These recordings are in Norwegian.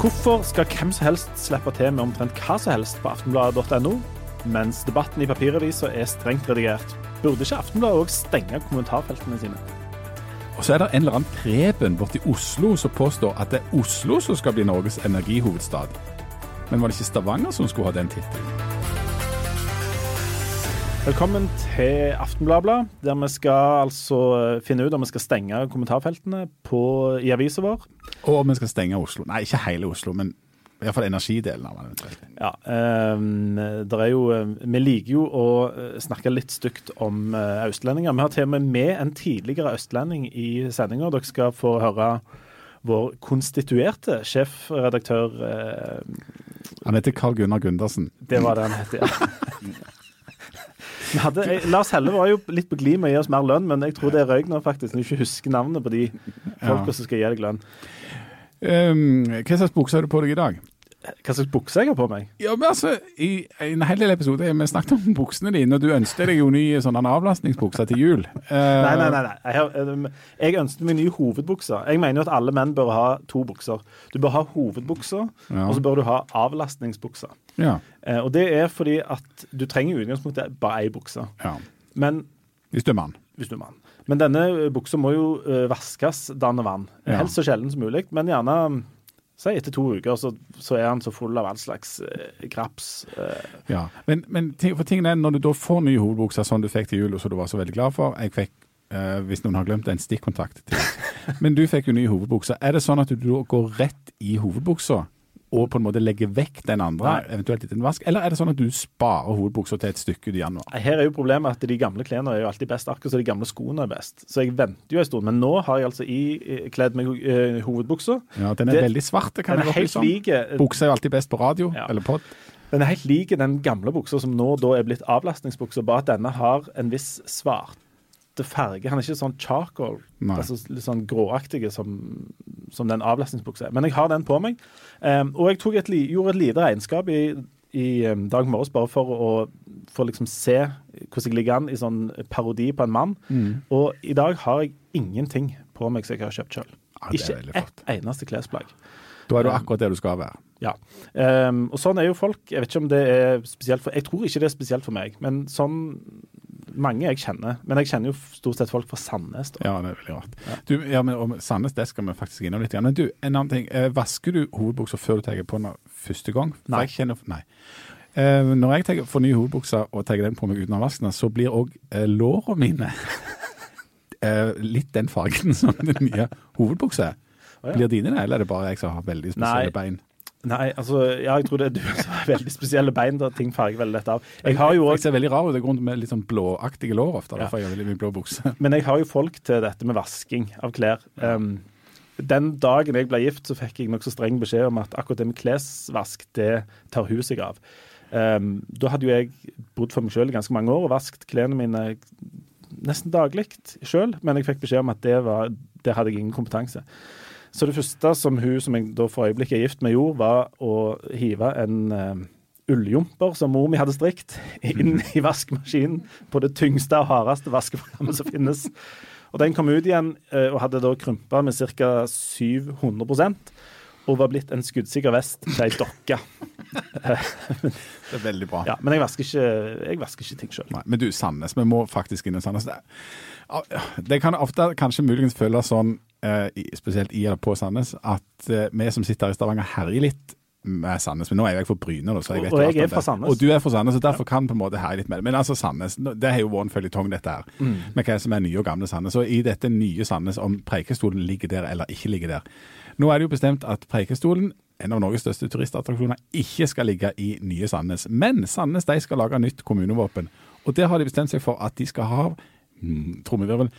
Hvorfor skal hvem som helst slippe til med omtrent hva som helst på aftenbladet.no, mens debatten i papiravisa er strengt redigert? Burde ikke Aftenbladet òg stenge kommentarfeltene sine? Og så er det en eller annen Preben borti Oslo som påstår at det er Oslo som skal bli Norges energihovedstad. Men var det ikke Stavanger som skulle ha den tittelen? Velkommen til Aftenbladet, der vi skal altså finne ut om vi skal stenge kommentarfeltene på, i avisa vår. Og om vi skal stenge Oslo. Nei, ikke hele Oslo, men iallfall energidelen av den. Ja, der er jo, Vi liker jo å snakke litt stygt om uh, østlendinger. Vi har til og med med en tidligere østlending i sendinga. Dere skal få høre vår konstituerte sjefredaktør uh, Han heter Carl Gunnar Gundersen. Det var det han het, ja. Hadde, jeg, Lars Helle var jo litt på glid med å gi oss mer lønn, men jeg tror det røyk nå, faktisk. Når du ikke husker navnet på de folka ja. som skal gi deg lønn. Um, hva slags bukse har du på deg i dag? Hva slags bukse jeg har på meg? Ja, men altså, I en hel del episoder vi snakket om buksene dine, og du ønsket deg jo ny sånn avlastningsbukse til jul. Uh, nei, nei, nei. nei. Jeg, har, jeg, ønsket meg ny hovedbukse. Jeg mener jo at alle menn bør ha to bukser. Du bør ha hovedbuksa, ja. og så bør du ha avlastningsbuksa. Ja. Uh, og det er fordi at du trenger i utgangspunktet bare ei bukse. Ja. Men Hvis du er mann. Hvis du er mann. Men denne buksa må jo uh, vaskes, danne vann. Helst så sjelden som mulig, men gjerne Si etter to uker så, så, er han så full av all slags eh, graps. Eh. Ja, Men, men for tingen er, når du da får nye hovedbukser som du fikk til jul, og som du var så veldig glad for Jeg fikk, eh, hvis noen har glemt det, en stikkontakt til Men du fikk jo nye hovedbukser. Er det sånn at du da går rett i hovedbuksa? Og på en måte legge vekk den andre, Nei. eventuelt etter en vask? Eller er det sånn at du sparer hovedbuksa til et stykke i januar? Her er jo problemet at de gamle klærne er jo alltid best, akkurat som de gamle skoene er best. Så jeg venter jo en stund. Men nå har jeg altså i kledd meg uh, hovedbuksa. Ja, den er det, veldig svart, kan jeg godt bli sånn. Like, Buksa er jo alltid best på radio ja. eller pod. Den er helt lik den gamle buksa som nå da er blitt avlastningsbuksa, bare at denne har en viss svart farge. Han er ikke sånn charcoal, altså litt sånn gråaktige som, som den avlastningsbuksa er. Men jeg har den på meg. Um, og jeg et, gjorde et lite regnskap i, i um, dag morges bare for å for liksom se hvordan jeg ligger an i sånn parodi på en mann. Mm. Og i dag har jeg ingenting på meg som jeg har kjøpt sjøl. Ja, ikke ett eneste klesplagg. Da er du akkurat det du skal være. Ja. Um, og sånn er jo folk. Jeg vet ikke om det er spesielt for Jeg tror ikke det er spesielt for meg, men sånn mange jeg kjenner. Men jeg kjenner jo stort sett folk fra Sandnes. Da. Ja, det er veldig rart. Ja. Du, ja, men om Sandnes det skal vi faktisk innom litt. Men du, en annen ting. Eh, vasker du hovedbuksa før du tar på den første gang? For nei. Kjenner, nei. Eh, når jeg tar, får ny hovedbukser og tar den på meg uten å vaske den, så blir òg eh, lårene mine eh, litt den fargen som den nye hovedbuksa er. Blir dine det, eller er det bare jeg som har veldig spesielle nei. bein? Nei, altså, ja, jeg tror det er du som har veldig spesielle bein da ting farger veldig lett av. Jeg har jo også, jeg ser veldig rar ut. Jeg går med litt sånn blåaktige lår ofte. Ja. Derfor jeg veldig mye blå bukse. Men jeg har jo folk til dette med vasking av klær. Um, den dagen jeg ble gift, så fikk jeg nokså streng beskjed om at akkurat det med klesvask, det tar hun seg av. Um, da hadde jo jeg bodd for meg sjøl i ganske mange år og vasket klærne mine nesten daglig sjøl, men jeg fikk beskjed om at det, var, der hadde jeg ingen kompetanse. Så det første som hun som jeg da for øyeblikket er gift med, gjorde, var å hive en uh, ulljumper som mor mi hadde strikt, inn i vaskemaskinen på det tyngste og hardeste vaskeprogrammet som finnes. Og den kom ut igjen uh, og hadde da krympa med ca. 700 og var blitt en skuddsikker vest til ei dokke. det er veldig bra. Ja, Men jeg vasker ikke, jeg vasker ikke ting sjøl. Men du, Sandnes. Vi må faktisk inn i Sandnes. Det kan ofte kanskje muligens føles sånn Eh, spesielt i eller på Sandnes, at eh, vi som sitter her i Stavanger herjer litt med Sandnes. Men nå er jeg fra Bryne, så jeg vet og jeg er fra Sandnes. Og du er fra Sandnes, og derfor kan på en måte herje litt med det. Men altså Sandnes, det er jo vår føljetong, dette her. Mm. Med hva som er nye og gamle Sandnes. Og i dette nye Sandnes, om Preikestolen ligger der eller ikke ligger der. Nå er det jo bestemt at Preikestolen en av Norges største turistattraksjoner, ikke skal ligge i nye Sandnes. Men Sandnes de skal lage nytt kommunevåpen. Og der har de bestemt seg for at de skal ha, mm, trommevirvel,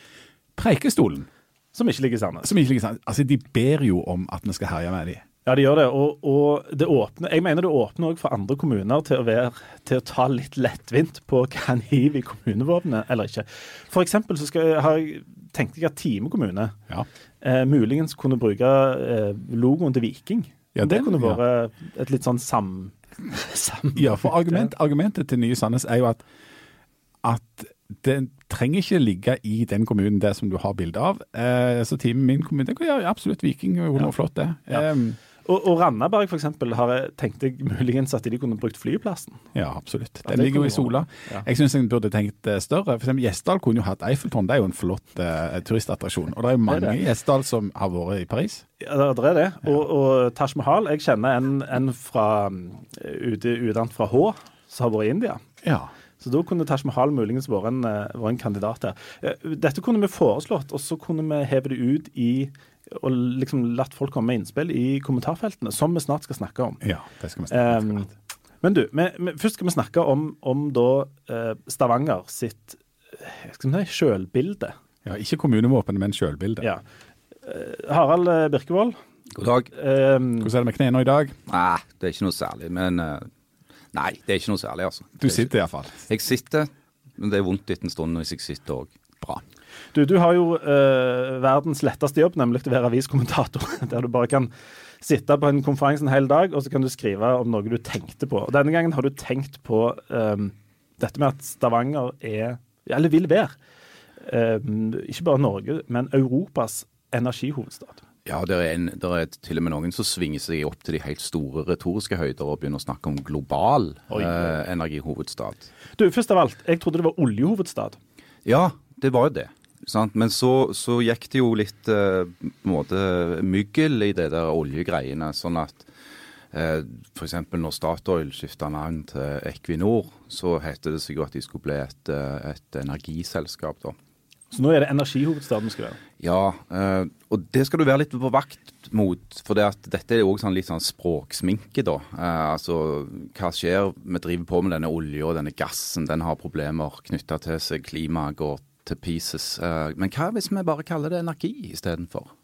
Preikestolen. Som ikke ligger i Sandnes. Som ikke ligger i Sandnes. Altså, De ber jo om at vi skal herje med dem. Ja, de gjør det. Og, og det åpner, jeg mener det åpner òg for andre kommuner til å, være, til å ta litt lettvint på hva en hiver i kommunevåpenet eller ikke. For eksempel så skal, har jeg, tenkte jeg at Time kommune ja. eh, muligens kunne bruke eh, logoen til Viking. Ja, det, det kunne vært ja. et litt sånn sam... sam ja, for argument, argumentet til nye Sandnes er jo at, at det trenger ikke ligge i den kommunen det som du har bilde av. Eh, så teamet min kommune det kan gjøre absolutt Viking, hun ja. flott det ja. um, Og, og Randaberg for eksempel, har jeg tenkt jeg muligens at de kunne brukt flyplassen. Ja, absolutt. Den ja, ligger jo i Sola. ja. Jeg syns en burde tenkt eh, større. For eksempel Gjesdal kunne jo hatt Eiffeltårn. Det er jo en flott eh, turistattraksjon. Og det er jo mange i Gjesdal som har vært i Paris. Ja, det, er det. Og, og Taj Mahal Jeg kjenner en, en fra mm, ute, fra H som har vært i India. Ja. Så da kunne Taj Mahal muligens vært en, eh, en kandidat her. Eh, Dette kunne vi foreslått, og så kunne vi heve det ut i og liksom latt folk komme med innspill i kommentarfeltene, som vi snart skal snakke om. ja, det skal vi snakke om. Um, men du, vi, vi, først skal vi snakke om, om da eh, Stavanger sitt si, sjølbilde. Ja, ikke kommunevåpenet, men sjølbildet. Ja. Harald Birkevold. God dag. Um, Hvordan er det med knærne i dag? Nei, det er ikke noe særlig. Men eh, Nei, det er ikke noe særlig, altså. Du sitter iallfall. Jeg sitter, men det er vondt etter en stund hvis jeg sitter òg. Bra. Du, du har jo eh, verdens letteste jobb, nemlig å være aviskommentator. Der du bare kan sitte på en konferanse en hel dag, og så kan du skrive om noe du tenkte på. Og Denne gangen har du tenkt på eh, dette med at Stavanger er, eller vil være, eh, ikke bare Norge, men Europas energihovedstad. Ja, det er, en, det er til og med noen som svinger seg opp til de helt store retoriske høyder og begynner å snakke om global Oi. eh, energihovedstad. Du, først av alt, jeg trodde det var oljehovedstad. Ja, det var jo det. Sant? Men så, så gikk det jo litt eh, måte myggel i det der oljegreiene. Sånn at eh, f.eks. når Statoil skifta navn til Equinor, så het det seg jo at de skulle bli et, eh, et energiselskap, da. Så nå er det energihovedstaden vi skal være. Ja, eh, og det skal du være litt på vakt mot. For det at dette er jo også sånn litt sånn språksminke, da. Eh, altså, hva skjer? Vi driver på med denne olja og denne gassen. Den har problemer knytta til seg. Klimaet går til pieces. Eh, men hva hvis vi bare kaller det energi istedenfor?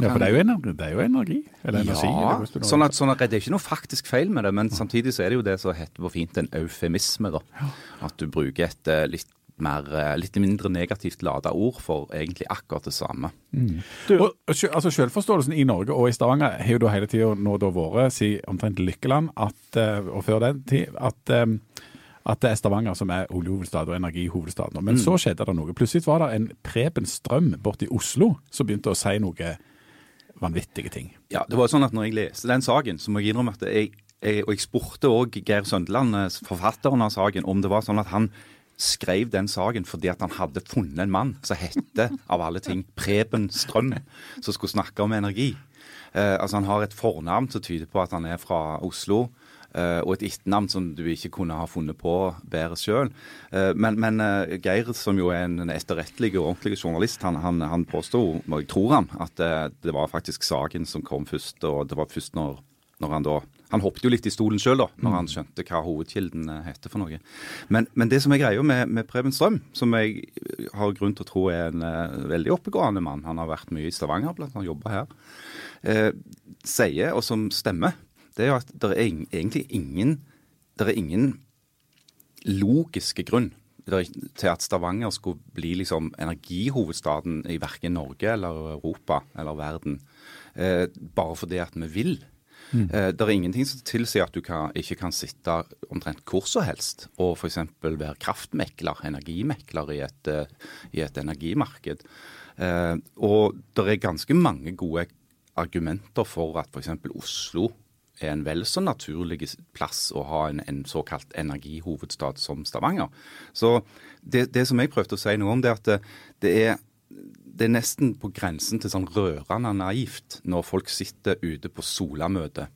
Ja, for det er jo energi. Det er jo energi. Eller energi. Ja, eller sånn at, sånn at det er ikke noe faktisk feil med det, men samtidig så er det jo det som heter på fint en eufemisme. da. At du bruker et litt mer, eh, litt mindre negativt lada ord for egentlig akkurat det samme. Du, Og, altså Selvforståelsen i Norge og i Stavanger har jo da hele tida nå da vært, si omtrent Lykkeland, at, eh, og før den tid, at, eh, at det er Stavanger som er oljehovedstad og energihovedstad nå. Men så skjedde det noe. Plutselig var det en Preben Strøm borte i Oslo som begynte å si noe vanvittige ting. Ja, det var sånn at når jeg leste den saken, så må jeg innrømme at jeg, jeg, og jeg spurte òg Geir Søndeland, forfatteren av saken, om det var sånn at han skrev den saken fordi at han hadde funnet en mann som hette, av alle ting, Preben Strøm, som skulle snakke om energi. Eh, altså Han har et fornavn som tyder på at han er fra Oslo. eh, og et etternavn som du ikke kunne ha funnet på bedre sjøl. men men eh, Geir, som jo er en etterrettelig og ordentlig journalist, han, han, han påsto, og jeg tror han, at eh, det var faktisk saken som kom først. Og det var først når, når han da Han hoppet jo litt i stolen sjøl, da, når han skjønte hva hovedkilden eh, heter for noe. Men, men det som er greia med, med Preben Strøm, som jeg har grunn til å tro er en uh, veldig oppegående mann, han har vært mye i Stavanger, blant annet jobba her, uh, sier, og som stemmer, det er jo at det er ing- egentlig ingen det er ingen logiske grunn til at Stavanger skulle bli liksom energihovedstaden i verken Norge eller Europa eller verden. Eh, bare fordi at vi vil. Eh, det er ingenting som tilsier at du kan, ikke kan sitte omtrent hvor som helst og f.eks. være kraftmekler, energimekler i et, eh, i et energimarked. Eh, og det er ganske mange gode argumenter for at f.eks. Oslo er en vel så naturlig plass å ha en, en såkalt energihovedstad som Stavanger. Så det, det som jeg prøvde å si noe om, det er at det, det er det er nesten på grensen til sånn rørende naivt når folk sitter ute på Solamøte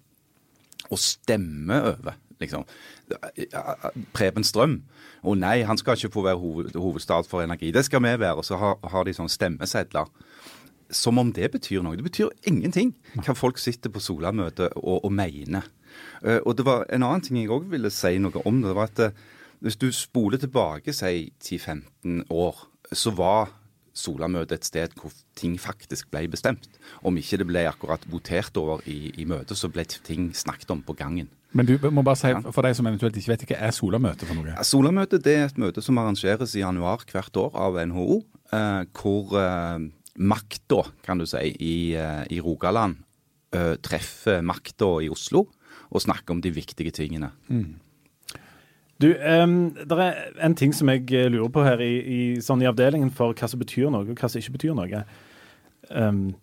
og stemmer over. liksom. Preben Strøm. Å nei, han skal ikke få være hoved, hovedstad for energi. Det skal vi være. Og så har, har de sånne stemmesedler. Som om det betyr noe. Det betyr ingenting hva folk sitter på Solamøte og, og mener. Uh, og det var en annen ting jeg òg ville si noe om. det var at uh, Hvis du spoler tilbake si 10-15 år, så var Solamøte et sted hvor ting faktisk ble bestemt. Om ikke det ble akkurat votert over i, i møtet, så ble ting snakket om på gangen. Men du må bare si, for deg som eventuelt ikke vet, hva er Solamøte for noe? Solamøtet det er et møte som arrangeres i januar hvert år av NHO, eh, hvor eh, makta, kan du si, i, eh, i Rogaland eh, treffer makta i Oslo og snakker om de viktige tingene. Du, det er en ting som jeg eh, lurer på her i, i, sånn i avdelingen for hva som betyr noe, og hva som ikke betyr noe. Um,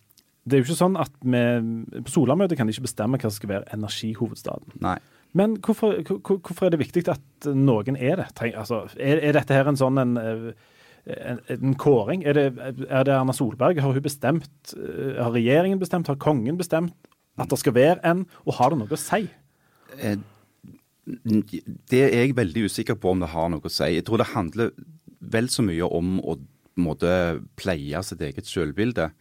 det er jo ikke sånn at vi, På Solamøtet kan ikke bestemme hva som skal være energihovedstaden. Nei. Men hvorfor, hvor- hvorfor er det viktig at noen er det? Tenk, altså, er, er dette her en sånn en, eh, en, en kåring? Er det, er det Erna Solberg? Har hun bestemt? eh, Har regjeringen bestemt? Har kongen bestemt at det skal være en? Og har det noe å si? Det er jeg veldig usikker på om det har noe å si. Jeg tror det handler vel så mye om å måte pleie sitt eget selvbilde.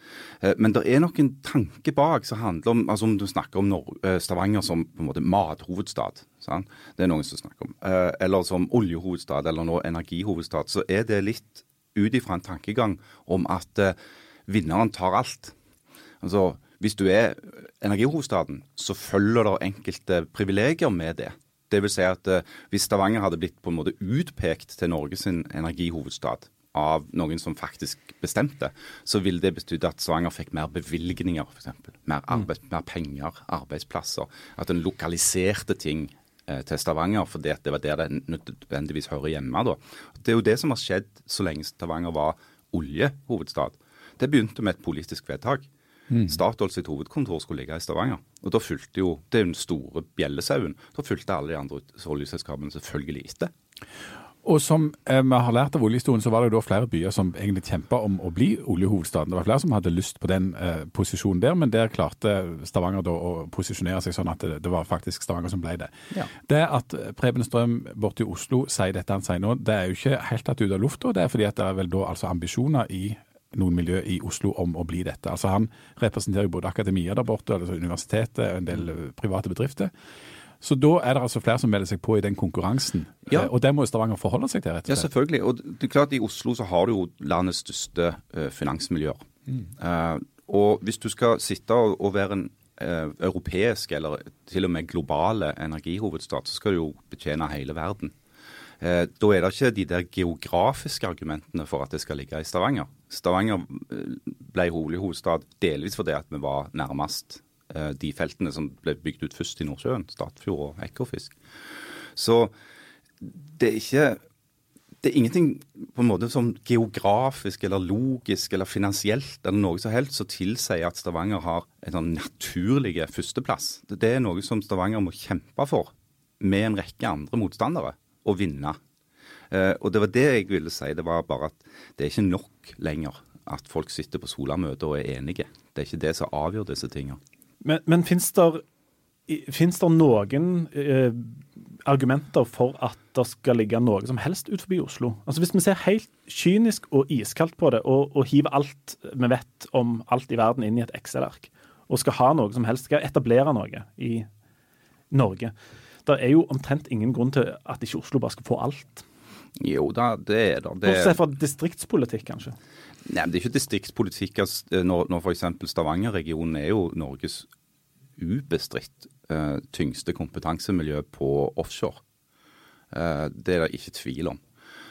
Eh, Men det er nok en tanke bak som handler om altså om du snakker om eh, Stavanger som på en måte mathovedstad. Sant? Det er noen som snakker om. Eh, Eller som oljehovedstad, eller nå energihovedstad. Så er det litt ut ifra en tankegang om at vinneren tar alt. Altså, Hvis du er energihovedstaden, så følger det enkelte privilegier med det. Det vil si at eh, Hvis Stavanger hadde blitt på en måte utpekt til Norges energihovedstad av noen som faktisk bestemte, så ville det betydd at Stavanger fikk mer bevilgninger, f.eks. Mer, arbeid, mer penger, arbeidsplasser. At en lokaliserte ting eh, til Stavanger fordi det var der det nødvendigvis hører hjemme. da. Det er jo det som har skjedd så lenge Stavanger var oljehovedstad. Det begynte med et politisk vedtak. Statoil sitt hovedkontor skulle ligge i Stavanger. Og da fulgte jo, Det er den store bjellesauen. Da fulgte alle de andre oljeselskapene selvfølgelig etter. Og som eh, vi har lært av oljehistorien, så var det jo da flere byer som egentlig kjempa om å bli oljehovedstaden. Det var flere som hadde lyst på den eh, posisjonen der, men der klarte Stavanger da å posisjonere seg sånn at det, det var faktisk Stavanger som ble det. Ja. Det at Preben Strøm borte i Oslo sier dette han sier nå, det er jo ikke helt tatt ut av lufta. Det er fordi at det er vel da altså ambisjoner i noen miljø i Oslo om å bli dette. Altså Han representerer jo både akademia der borte, altså universitetet, en del eh, private bedrifter. Så da er det altså flere som melder seg på i den konkurransen. Ja. Eh, Og det må jo Stavanger forholde seg til, rett og slett. Ja, selvfølgelig. Og det er klart I Oslo så har du jo landets største eh, finansmiljøer. Uh, og hvis du skal sitte og, og være en uh, europeisk eller til og med globale energihovedstad, så skal du jo betjene hele verden. Eh, da er det ikke de der geografiske argumentene for at det skal ligge i Stavanger. Stavanger eh, ble hovedstad delvis fordi at vi var nærmest eh, de feltene som ble bygd ut først i Nordsjøen, Statfjord og Ekofisk. Så det er ikke det er ingenting på en måte som geografisk eller logisk eller finansielt eller noe som helst som tilsier at Stavanger har en sånn naturlig førsteplass. Det er noe som Stavanger må kjempe for med en rekke andre motstandere og vinne. Eh, og det var det jeg ville si. Det var bare at det er ikke nok lenger at folk sitter på Solamøtet og er enige. Det er ikke det som avgjør disse tingene. Men, men Fins det noen eh, argumenter for at det skal ligge noe som helst ut forbi Oslo? Altså Hvis vi ser helt kynisk og iskaldt på det, og, og hiver alt vi vet om alt i verden inn i et Excel-ark, og skal ha noe som helst, skal etablere noe i Norge Det er jo omtrent ingen grunn til at ikke Oslo bare skal få alt. Jo da, det er det. det Bortsett fra distriktspolitikk, kanskje. Nei, men Det er ikke distriktspolitikk altså, når, når f.eks. Stavanger-regionen er jo Norges ubestridt uh, tyngste kompetansemiljø på offshore. Uh, det er det ikke tvil om.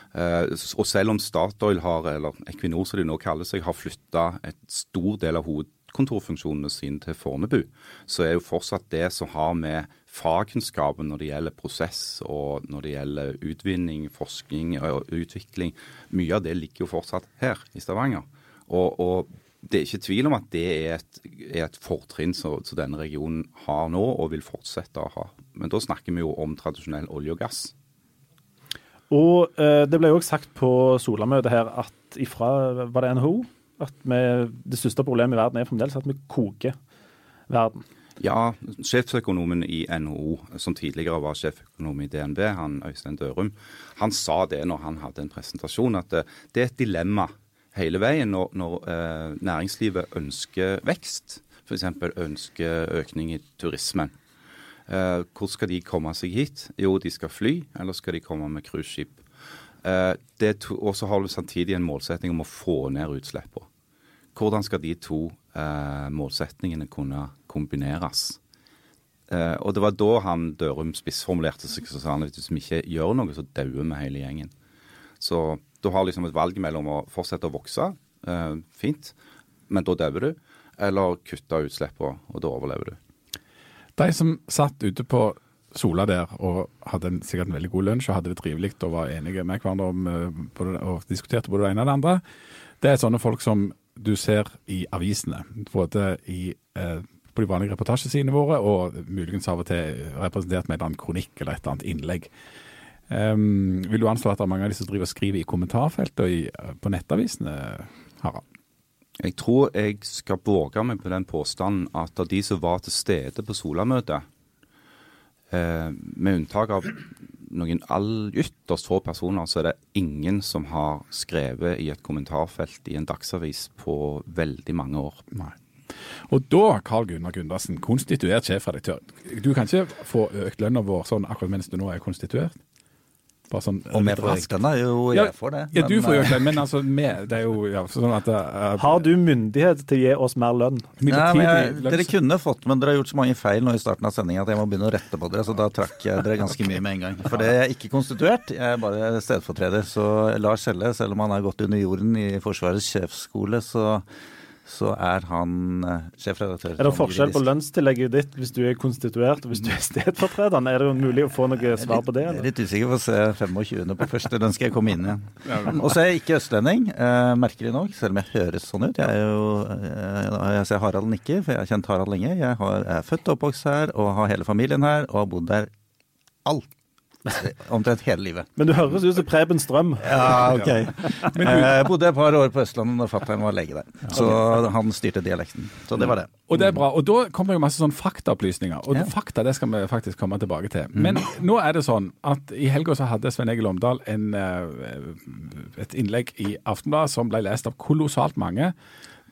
Uh, og selv om Statoil har, eller Equinor som de nå kaller seg, har flytta et stor del av hovedkontorfunksjonene sine til Fornebu, så er jo fortsatt det som har med fagkunnskapen når det gjelder prosess og når det gjelder utvinning, forskning og utvikling, mye av det ligger jo fortsatt her i Stavanger. Og, og det er ikke tvil om at det er et, er et fortrinn som denne regionen har nå og vil fortsette å ha. Men da snakker vi jo om tradisjonell olje og gass. Og eh, det ble jo sagt på Solamøtet her at ifra var det NHO at vi, det største problemet i verden er fremdeles at vi koker verden. Ja, sjefsøkonomen i NHO, som tidligere var sjeføkonom i DNB, han Øystein Dørum, han sa det når han hadde en presentasjon, at det, det er et dilemma hele veien når, når eh, næringslivet ønsker vekst, f.eks. ønsker økning i turismen. Eh, hvor skal de komme seg hit? Jo, de skal fly, eller skal de komme med cruiseskip? Eh, det er to- og så har du samtidig en målsetning om å få ned utslippene. Hvordan skal de to eh, målsetningene kunne kombineres? Eh, og det var da han Dørum spissformulerte seg så sa at hvis vi ikke gjør noe, så dauer vi hele gjengen. Så du har liksom et valg mellom å fortsette å vokse, eh, fint, men da dauer du, eller kutte utslippene, og da overlever du. De som satt ute på Sola der og hadde en, sikkert en veldig god lunsj og hadde det trivelig og var enige med hverandre om, eh, både, og diskuterte både det ene og det andre, det er sånne folk som du ser i avisene. Både i, eh, på de vanlige reportasjesidene våre, og muligens av og til representert med en kronikk eller et eller annet innlegg. Um, vil du anslå at det er mange av de som driver og skriver i kommentarfeltet og i, på nettavisene, Harald? Jeg tror jeg skal våge meg på den påstanden at av de som var til stede på Solamøtet, eh, med unntak av noen all ytterst få personer, så er det ingen som har skrevet i et kommentarfelt i en dagsavis på veldig mange år. Nei. Og da, Karl Gunnar Gundersen, konstituert sjefredaktør. Du kan ikke få økt lønna vår sånn akkurat mens du nå er konstituert? Bare sånn, og vi får økt lønna? Jo, ja, for får det. Ja, du får jo økt men altså, med, det er jo ja, sånn at uh, Har du myndighet til å gi oss mer lønn? Ja, jeg, dere kunne fått, men dere har gjort så mange feil nå i starten av sendinga at jeg må begynne å rette på dere, så da trakk jeg dere ganske mye med en gang. For det er ikke konstituert, jeg er bare stedfortreder. Så Lars Helle, selv om han har gått under jorden i Forsvarets sjefsskole, så så er han uh, sjefredaktør. Er det forskjell på lønnstillegget ditt hvis du er konstituert og hvis du er stedfortreder? Er det mulig å få noe svar på det? Eller? Jeg er litt usikker på å se 25. på første. Den skal jeg komme inn igjen. Og så er jeg ikke østlending, uh, merkelig nok, selv om jeg høres sånn ut. Jeg er jo, uh, jeg ser Harald nikker, for jeg har kjent Harald lenge. Jeg, har, jeg er født og oppvokst her og har hele familien her og har bodd der alt Omtrent hele livet. Men du høres ut som Preben Strøm. Ja, ok. Jeg bodde et par år på Østlandet når fatter'n var lege der. Så han styrte dialekten. Så det var det. Og det er bra. Og da kommer jo masse sånn faktaopplysninger. Og ja. fakta det skal vi faktisk komme tilbake til. Mm. Men nå er det sånn at i helga så hadde Svein Egil Omdal en, eh, et innlegg i Aftenbladet som ble lest av kolossalt mange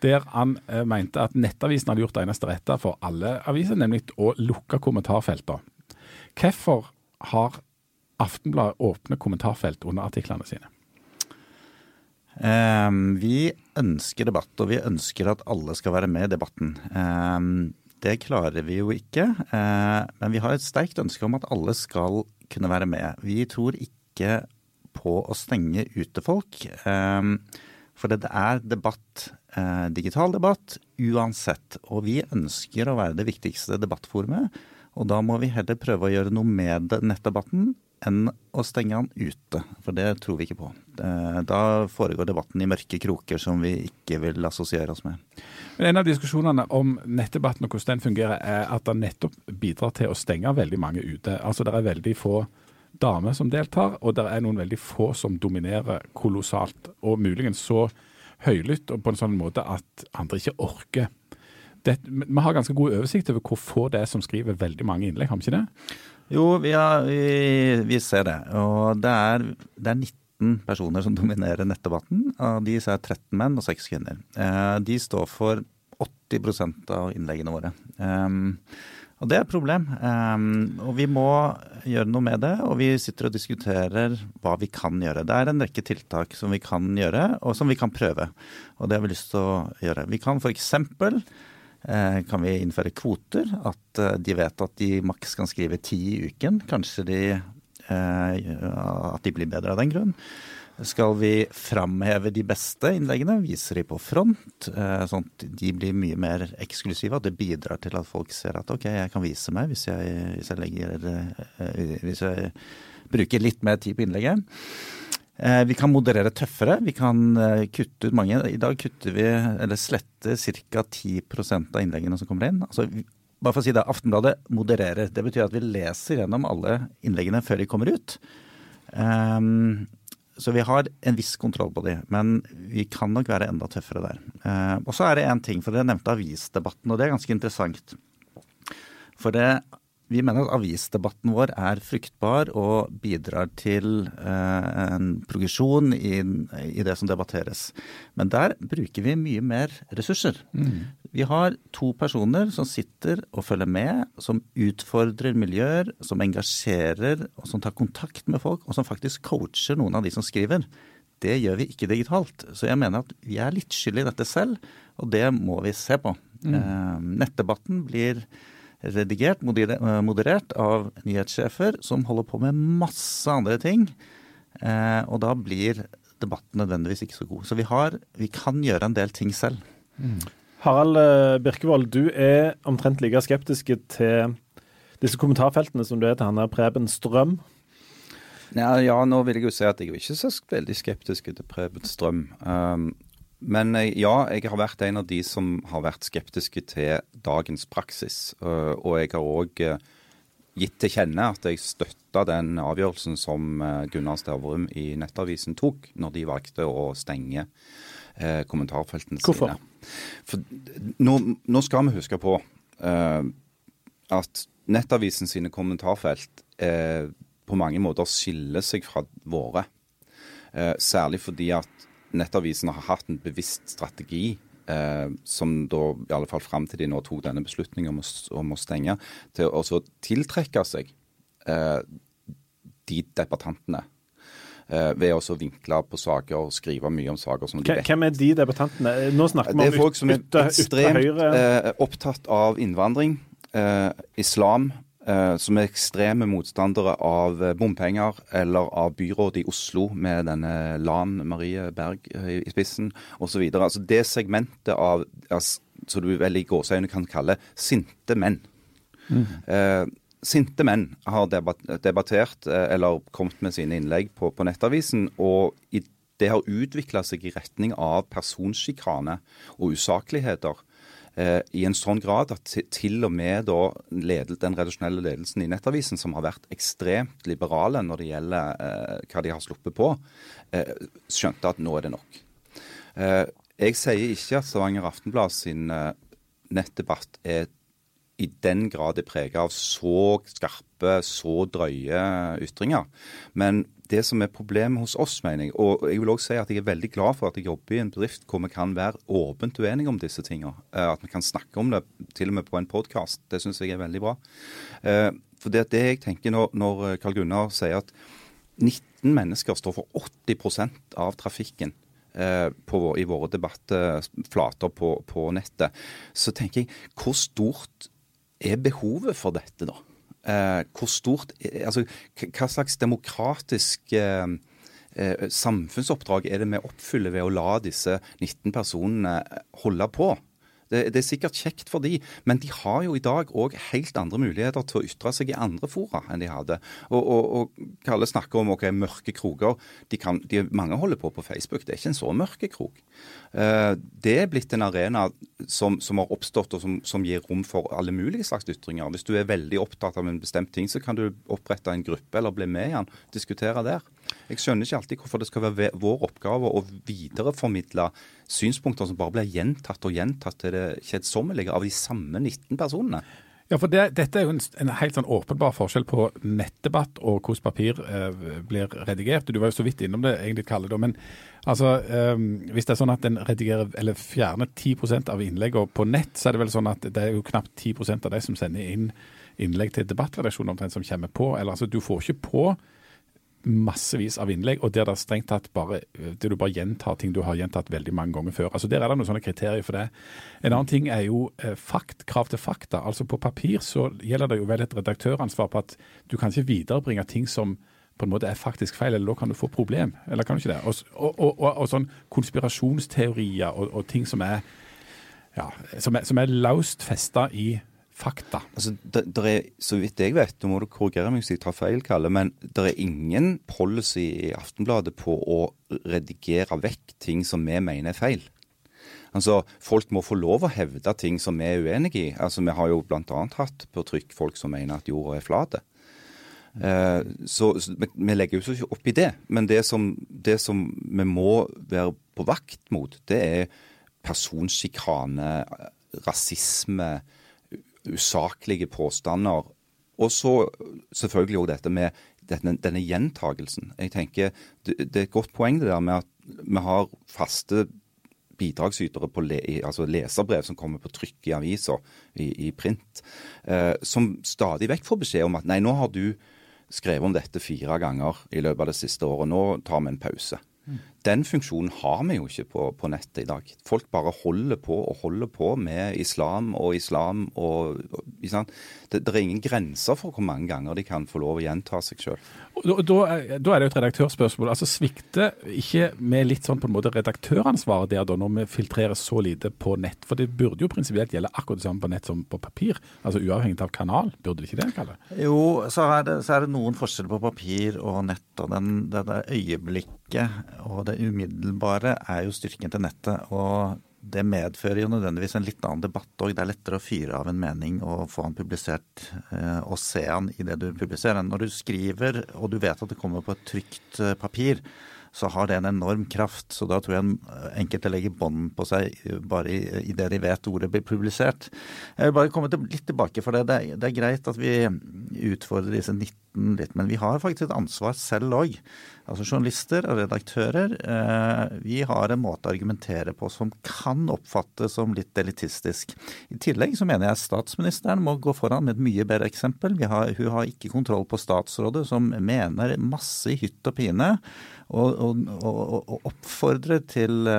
der han eh, mente at Nettavisen hadde gjort det eneste rette for alle aviser, nemlig å lukke kommentarfeltene. Hvorfor har Aftenbladet åpne kommentarfelt under artiklene sine? Um, vi ønsker debatt, og vi ønsker at alle skal være med i debatten. Um, det klarer vi jo ikke, uh, men vi har et sterkt ønske om at alle skal kunne være med. Vi tror ikke på å stenge ute folk. Um, for det er debatt, uh, digital debatt, uansett. Og vi ønsker å være det viktigste debattforumet. Og da må vi heller prøve å gjøre noe med nettdebatten enn å stenge han ute, for det tror vi ikke på. Da foregår debatten i mørke kroker som vi ikke vil assosiere oss med. Men En av diskusjonene om nettdebatten og hvordan den fungerer, er at den nettopp bidrar til å stenge veldig mange ute. Altså Det er veldig få damer som deltar, og det er noen veldig få som dominerer kolossalt. Og muligens så høylytt og på en sånn måte at andre ikke orker. Det, vi har ganske god oversikt over hvor få det er som skriver veldig mange innlegg, har vi ikke det? Jo, vi, har, vi, vi, ser det. Og det er, det er 19 personer som dominerer nettdebatten. Av de er 13 menn og 6 kvinner. Eh, de står for 80% av innleggene våre. Um, og det er et problem. Um, og vi må gjøre noe med det. Og vi sitter og diskuterer hva vi kan gjøre. Det er en rekke tiltak som vi kan gjøre, og som vi kan prøve. Og det har vi lyst til å gjøre. Vi kan f.eks. Eh, kan vi innføre kvoter? At eh, de vet at de maks kan skrive ti i uken. Kanskje de, eh, at de blir bedre av den grunn. Skal vi framheve de beste innleggene, vise de på front, sånn at de blir mye mer eksklusive? At det bidrar til at folk ser at ok, jeg kan vise meg hvis jeg, hvis jeg, legger, hvis jeg bruker litt mer tid på innlegget. Eh, vi kan moderere tøffere. Vi kan eh, kutte ut mange. I dag kutter vi, eller sletter ca. 10% av innleggene som kommer inn. Altså, bare for å si det, Aftenbladet modererer. Det betyr at vi leser gjennom alle innleggene før de kommer ut. Um, så vi har en viss kontroll på de, men vi kan nok være enda tøffere der. Uh, og så er det én ting, for dere nevnte avisdebatten, og det er ganske interessant. For det vi mener at avisdebatten vår er fruktbar og bidrar til eh, en progresjon i, i, det som debatteres. Men der bruker vi mye mer ressurser. Mm. Vi har to personer som sitter og følger med, som utfordrer miljøer, som engasjerer, og som tar kontakt med folk, og som faktisk coacher noen av de som skriver. Det gjør vi ikke digitalt. Så jeg mener at vi er litt skyld i dette selv, og det må vi se på. Mm. Eh, nettdebatten blir redigert, eh, moderert av nyhetssjefer som holder på med masse andre ting. Eh, og da blir debatten nødvendigvis ikke så god. Så vi, har, vi kan gjøre en del ting selv. Mm. Harald eh, Birkevold, du er omtrent like skeptisk til disse kommentarfeltene som du er til han der Preben Strøm. Ja, ja, nå vil jeg jo si at jeg er ikke så veldig skeptisk til Preben Strøm. Um, Men eh, ja, jeg har vært en av de som har vært skeptiske til dagens praksis. Eh, og jeg har òg gitt til kjenne at jeg støtta den avgjørelsen som Gunnar Stavrum i Nettavisen tok, når de valgte å stenge kommentarfeltene Hvorfor? sine. For nå, nå skal vi huske på at Nettavisen sine kommentarfelt på mange måter skiller seg fra våre. særlig fordi at Nettavisen har hatt en bevisst strategi eh, som da i alle fall fram til de nå tok denne beslutningen om å, om å stenge, til å tiltrekke seg eh, de debattantene. Eh, ved å vinkle på saker og skrive mye om saker som de vet. Hvem er de debattantene? Nå snakker vi om Det er folk som er ekstremt eh, opptatt av innvandring, eh, islam, Eh, som er ekstreme motstandere av eh, bompenger eller av byrådet i Oslo med denne Lan Marie Berg eh, i spissen osv. Altså det segmentet av altså, som du vel i gåseøyne kan kalle sinte menn. Mm. Eh, sinte menn har debattert eller kommet med sine innlegg på, på Nettavisen. og i det har utvikla seg i retning av personsjikane og usakligheter eh, i en sånn grad at til og med da ledel, den redaksjonelle ledelsen i Nettavisen, som har vært ekstremt liberale når det gjelder eh, hva de har sluppet på, eh, skjønte at nå er det nok. Eh, jeg sier ikke at Stavanger Aftenblad sin eh, nettdebatt er i den grad er prega av så skarpe, så drøye ytringer. Men det som er problemet hos oss, mener jeg, og jeg vil også si at jeg er veldig glad for at jeg jobber i en bedrift hvor vi kan være åpent uenige om disse tingene. Eh, at vi kan snakke om det til og med på en podkast. Det syns jeg er veldig bra. Eh, for det, det jeg tenker når, når Karl Gunnar sier at 19 mennesker står for 80% av trafikken eh, på, i våre debattflater på, på nettet, så tenker jeg hvor stort er behovet for dette, da? Eh, hvor stort eh, Altså, hva slags demokratisk eh, samfunnsoppdrag er det vi oppfyller ved å la disse 19 personene holde på? Det, det, er sikkert kjekt for de, men de har jo i dag òg helt andre muligheter til å ytre seg i andre fora enn de hadde. Og, og, og Kalle snakker om okay, mørke kroker. De kan, de, mange holder på på Facebook. Det er ikke en så mørke krok. Uh, det er blitt en arena som, som har oppstått og som, som, gir rom for alle mulige slags ytringer. Hvis du er veldig opptatt av en bestemt ting, så kan du opprette en gruppe eller bli med i den, diskutere der. Jeg skjønner ikke alltid hvorfor det skal være vår oppgave å videreformidle synspunkter som bare blir gjentatt og gjentatt til det kjedsommelige av de samme 19 personene. Ja, for det, Dette er jo en, en, helt sånn åpenbar forskjell på nettdebatt og hvordan papir eh, blir redigert. Du var jo så vidt innom det, egentlig, Kalle. Da. Men altså, eh, hvis det er sånn at en redigerer eller fjerner 10% av innleggene på nett, så er det vel sånn at det er jo knapt 10% av de som sender inn innlegg til debattredaksjonen omtrent som kommer på. Eller altså, Du får ikke på massevis av innlegg, og der det strengt tatt bare der du bare gjentar ting du har gjentatt veldig mange ganger før. Altså Der er det noen sånne kriterier for det. En annen ting er jo eh, fakt, krav til fakta. Altså På papir så gjelder det jo vel et redaktøransvar på at du kan ikke viderebringe ting som på en måte er faktisk feil, eller da kan du få problem. Eller kan du ikke det? Og, og, og, og sånn konspirasjonsteorier og, ting som er ja, som er, som er laust festa i fakta? Altså, det, det er, Så vidt jeg vet, nå må du korrigere meg hvis jeg tar feil, Kalle, men det er ingen policy i Aftenbladet på å redigere vekk ting som vi mener er feil. Altså, Folk må få lov å hevde ting som vi er uenig i. Altså, Vi har jo bl.a. hatt på trykk folk som mener at jorda er flat. Eh, så, så, vi legger jo ikke opp i det. Men det som, det som vi må være på vakt mot, det er personsjikane, rasisme, usaklige påstander. Og så selvfølgelig òg dette med denne, denne gjentagelsen. Jeg tenker det, det, er et godt poeng det der med at vi har faste bidragsytere på le, altså leserbrev som kommer på trykk i aviser, i, i print, eh, som stadig vekk får beskjed om at nei, nå har du skrevet om dette fire ganger i løpet av det siste året, nå tar vi en pause. Den funksjonen har vi jo ikke på, på, nettet i dag. Folk bare holder på og holder på med islam og islam og, og det, det, er ingen grenser for hvor mange ganger de kan få lov å gjenta seg sjøl. Da, da, er det jo et redaktørspørsmål. Altså Svikter ikke med litt sånn på en måte redaktøransvaret der da, når vi filtrerer så lite på nett? For det burde jo prinsipielt gjelde akkurat det samme på nett som på papir. Altså uavhengig av kanal, burde det ikke det, Kalle? Jo, så er det, så er det noen forskjeller på papir og nett. og den, det øyeblikket og det umiddelbare er jo styrken til nettet. og det medfører jo nødvendigvis en litt annen debatt òg. Det er lettere å fyre av en mening og få den publisert eh, og se den i det du publiserer. Når du skriver og du vet at det kommer på et trygt eh, papir, så har det en enorm kraft. Så da tror jeg enkelte legger bånd på seg bare i, det de vet ordet blir publisert. Jeg vil bare komme litt tilbake for det. Det er, det er greit at vi utfordrer disse 19 litt, men vi har faktisk et ansvar selv òg. Altså journalister og redaktører. Eh, vi har en måte å argumentere på som kan oppfattes som litt elitistisk. I tillegg så mener jeg statsministeren må gå foran med et mye bedre eksempel. Har, hun har ikke kontroll på statsrådet, som mener masse i hytt og pine og, og, og, og oppfordre til,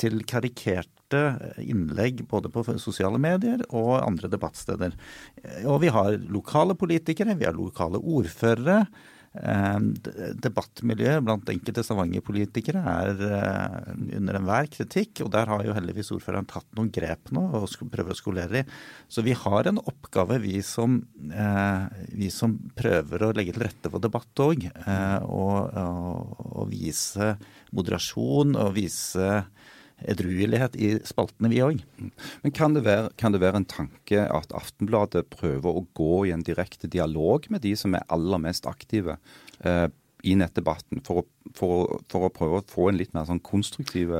til karikerte innlegg både på sosiale medier og andre debattsteder. Og vi har lokale politikere, vi har lokale ordførere. Ehm, debattmiljøet blant enkelte Stavanger-politikere er eh, under enhver kritikk, og der har jo heldigvis ordføreren tatt noen grep nå og prøver å skolere i. Så vi har en oppgave, vi som, eh, vi som prøver å legge til rette for debatt òg, eh, og, og, og vise moderasjon og vise edruelighet i spaltene, vi òg. Men kan det, være, kan det, være, en tanke at Aftenbladet prøver å gå i en direkte dialog med de som er aller mest aktive eh, i nettdebatten, for å, for, for å, prøve å få en litt mer sånn konstruktiv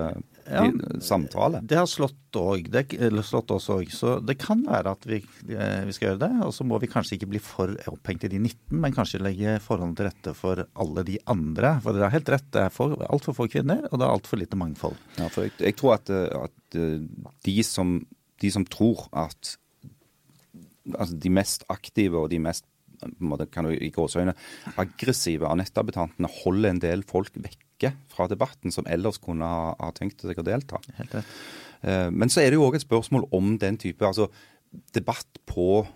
ja, samtale. Det har slått, også, det, slått oss òg. Så det kan være at vi, eh, vi, skal gjøre det. Og så må vi kanskje ikke bli for opphengt i de 19, men kanskje legge forholdene til rette for alle de andre. For dere har helt rett, det er altfor få kvinner, og det er altfor lite mangfold. Ja, for jeg, jeg tror at, eh, at eh, de, som, de, som, tror at altså de mest aktive og de mest måte, kan du, i gåsøyne, aggressive av nettabitantene holder en del folk vekk vekke fra debatten som ellers kunne ha, ha tenkt seg å delta. Eh, men så er det jo òg et spørsmål om den type altså debatt på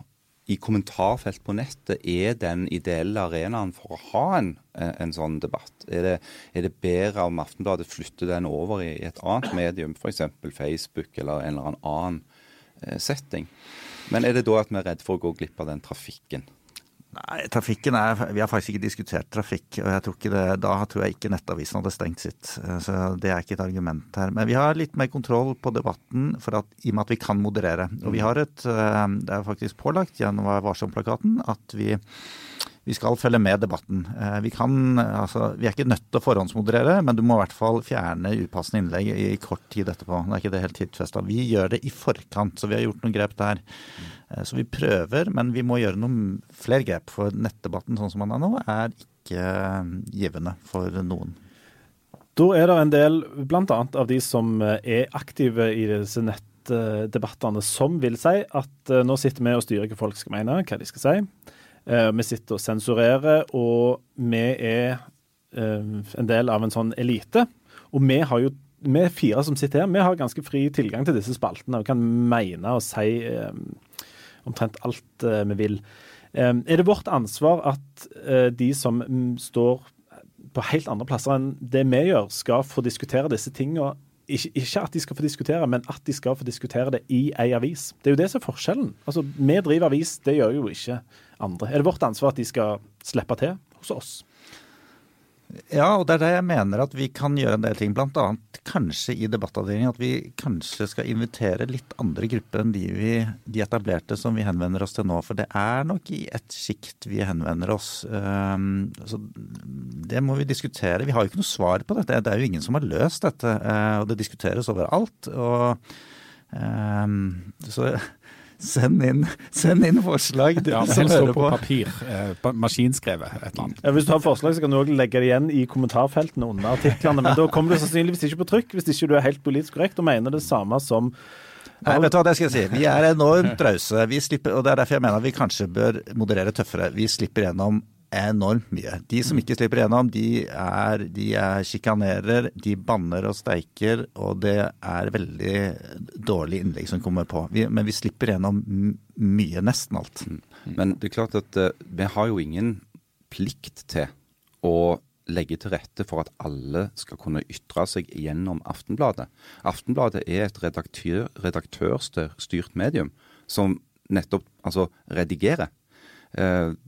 i kommentarfelt på nettet er den ideelle arenaen for å ha en, en sånn debatt? Er det, er det, bedre om Aftenbladet flytter den over i et annet medium, f.eks. Facebook eller en eller annen eh, setting? Men er det da at vi er redd for å gå glipp av den trafikken? Nei, trafikken er, Vi har faktisk ikke diskutert trafikk. og jeg tror ikke det, Da tror jeg ikke Nettavisen hadde stengt sitt. Så Det er ikke et argument her. Men vi har litt mer kontroll på debatten for at, i og med at vi kan moderere. Og vi har et, eh, Det er faktisk pålagt gjennom Varsom-plakaten at vi vi skal følge med debatten. Eh, vi, kan, altså, vi er ikke nødt til å forhåndsmoderere, men du må i hvert fall fjerne upassende innlegg i kort tid etterpå. Det er ikke det helt tidfesta. Vi gjør det i forkant, så vi har gjort noen grep der. Eh, så vi prøver, men vi må gjøre noen flere grep. For nettdebatten sånn som den er nå, er ikke eh, givende for noen. Da er det en del, bl.a. av de som er aktive i disse nettdebattene, som vil si at nå sitter vi og styrer hva folk skal mene, hva de skal si. Eh, vi sitter og sensurerer, og vi er eh, en del av en sånn elite. Og vi har jo vi fire som sitter her, vi har ganske fri tilgang til disse spaltene og kan mene og si eh, omtrent alt vi vil. Er det vårt ansvar at de som mm, står på helt andre plasser enn det vi gjør, skal få diskutere disse tingene ikke, ikke, at de skal få diskutere, men at de skal få diskutere det i ei avis. Det er jo det som er forskjellen. Altså, Vi driver avis, det gjør jo ikke andre. Er det vårt ansvar at de skal slippe til hos oss? Ja, og det er det jeg mener at vi kan gjøre en del ting. Blant annet kanskje i debattavdelingen at vi kanskje skal invitere litt andre grupper enn de, vi, de etablerte som vi henvender oss til nå. For det er nok i et sjikt vi henvender oss. Um, så det må vi diskutere. Vi har jo ikke noe svar på dette. Det er jo ingen som har løst dette. Uh, og det diskuteres overalt. Og um, så Send inn, send inn forslag. Ja, helst stå på, på papir. Eh, maskinskrevet. et eller annet. Ja, hvis du har forslag, så kan du òg legge det igjen i kommentarfeltene under artiklene. Men da kommer du sannsynligvis ikke på trykk hvis ikke du er helt politisk korrekt og mener det samme som Nei, vet du hva det skal jeg si. Vi er enormt rause. Og det er derfor jeg mener at vi kanskje bør moderere tøffere. Vi slipper gjennom enormt mye. De som ikke slipper igjennom, de er, de er sjikanerer, de banner og steiker, og det er veldig dårlig innlegg som kommer på. Vi, men vi slipper igjennom mye, nesten alt. Mm. Men det er klart at uh, vi har jo ingen plikt til å legge til rette for at alle skal kunne ytre seg gjennom Aftenbladet. Aftenbladet er et redaktør, redaktørstyrt medium som nettopp altså redigerer. Uh,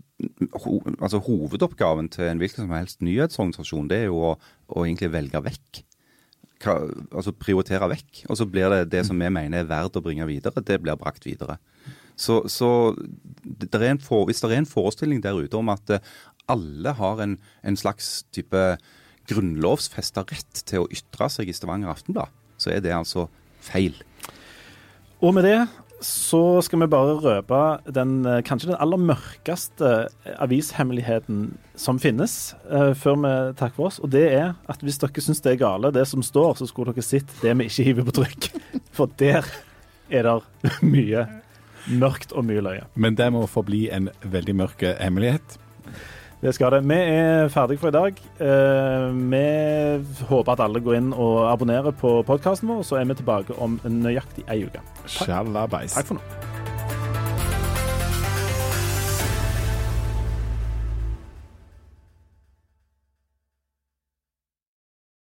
ho, altså Hovedoppgaven til en hvilken som helst nyhetsorganisasjon det er jo å, å egentlig velge vekk. Hva, altså prioritere vekk. Og så blir det det som vi mener er verdt å bringe videre, det blir brakt videre. Så, så det for, hvis det er en forestilling der ute om at eh, alle har en, en slags type grunnlovfesta rett til å ytre seg i Stavanger Aftenblad, så er det altså feil. Og med det så skal vi bare røpe den, eh, kanskje den aller mørkeste avishemmeligheten som finnes, uh, før vi takker for oss. Og det er at hvis dere syns det er gale, det som står, så skulle dere sett det vi ikke hiver på trykk. For der er det mye mørkt og mye løye. Men det må forbli en veldig mørk hemmelighet. Det skal det. Vi er ferdige for i dag. Uh, vi håper at alle går inn og abonnerer på podkasten vår, så er vi tilbake om nøyaktig ei uke. Takk, Takk for nå.